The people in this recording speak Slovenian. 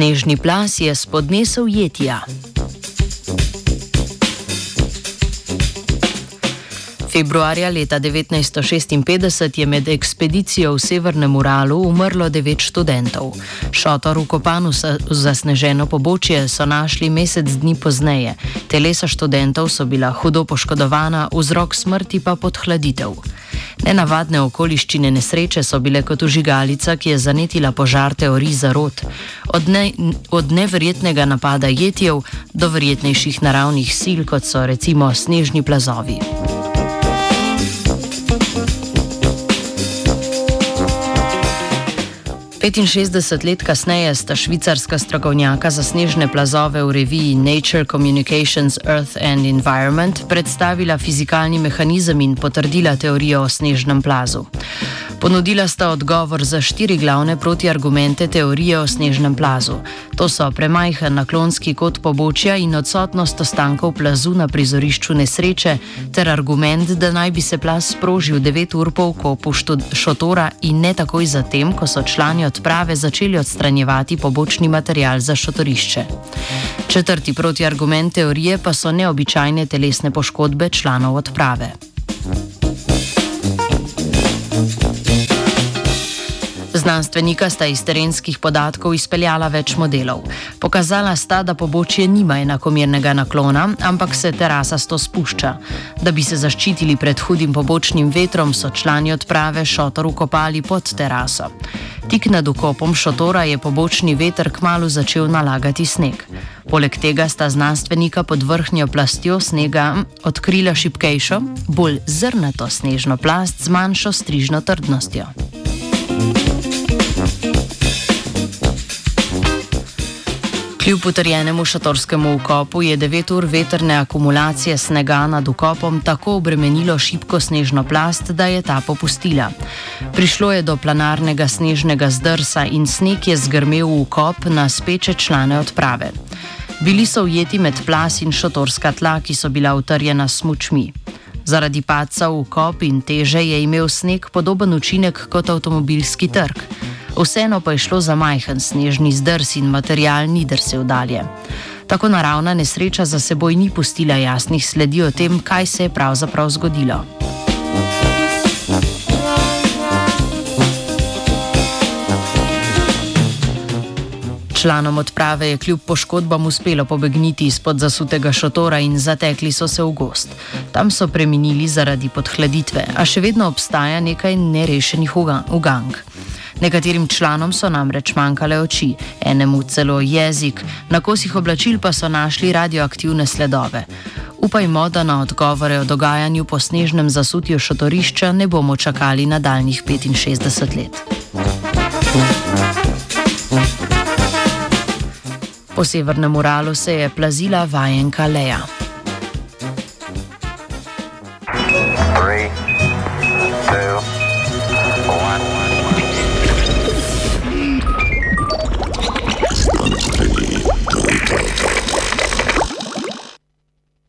Snežni plas je spodnesel jetja. Februarja leta 1956 je med ekspedicijo v Severnem Uralu umrlo devet študentov. Šotor v Kopanu v zasneženo pobočje so našli mesec dni pozneje. Telesa študentov so bila hudo poškodovana, vzrok smrti pa podhladitev. Nenavadne okoliščine nesreče so bile kot užigalica, ki je zanetila požar teorij zarot. Od, ne, od neverjetnega napada jetjev do verjetnejših naravnih sil, kot so recimo snežni plazovi. 65 let kasneje sta švicarska strokovnjaka za snežne plazove v reviji Nature Communications Earth and Environment predstavila fizikalni mehanizem in potrdila teorijo o snežnem plazu. Ponudila sta odgovor za štiri glavne protiargumente teorije o snežnem plazu. To so premajhen naklonski kot pobočja in odsotnost ostankov plazu na prizorišču nesreče, ter argument, da naj bi se plaz sprožil 9 ur po vkopu šotora in ne takoj zatem, ko so člani odprave začeli odstranjevati pobočni material za šotorišče. Četrti protiargument teorije pa so neobičajne telesne poškodbe članov odprave. Znanstvenika sta iz terenskih podatkov izpeljala več modelov. Pokazala sta, da pobočje nima enakomernega naklona, ampak se terasa sto spušča. Da bi se zaščitili pred hudim pobočnim vetrom, so člani odprave šotor ukopali pod teraso. Tik nad ukopom šotora je pobočni veter kmalo začel nalagati sneg. Poleg tega sta znanstvenika pod vrhnjo plastjo snega odkrila šipkejšo, bolj zrnato snežno plast z manjšo strižno trdnostjo. Kljub utrjenemu šatorskemu ukopu je 9 ur veterne akumulacije snega nad ukopom tako obremenilo šibko snežno plast, da je ta popustila. Prišlo je do planarnega snežnega zdrsa in sneg je zgrmel v ukop na speče člane odprave. Bili so ujeti med plas in šatorska tla, ki so bila utrjena s mučmi. Zaradi paca v ukop in teže je imel sneg podoben učinek kot avtomobilski trg. Vseeno pa je šlo za majhen snežni zdrs in material ni drsel dalje. Tako naravna nesreča za seboj ni pustila jasnih sledi o tem, kaj se je pravzaprav zgodilo. Članom odprave je kljub poškodbam uspelo pobegniti izpod zasutega šotora in zatekli so se v gost. Tam so preminili zaradi podhladitve, a še vedno obstaja nekaj nerešenih ugank. Nekaterim članom so namreč manjkale oči, enemu celo jezik, na kosih oblačil pa so našli radioaktivne sledove. Upajmo, da na odgovore o dogajanju po snežnem zasutju šotorišča ne bomo čakali nadaljnih 65 let. Po severnem Uralu se je plazila vajenka Leja.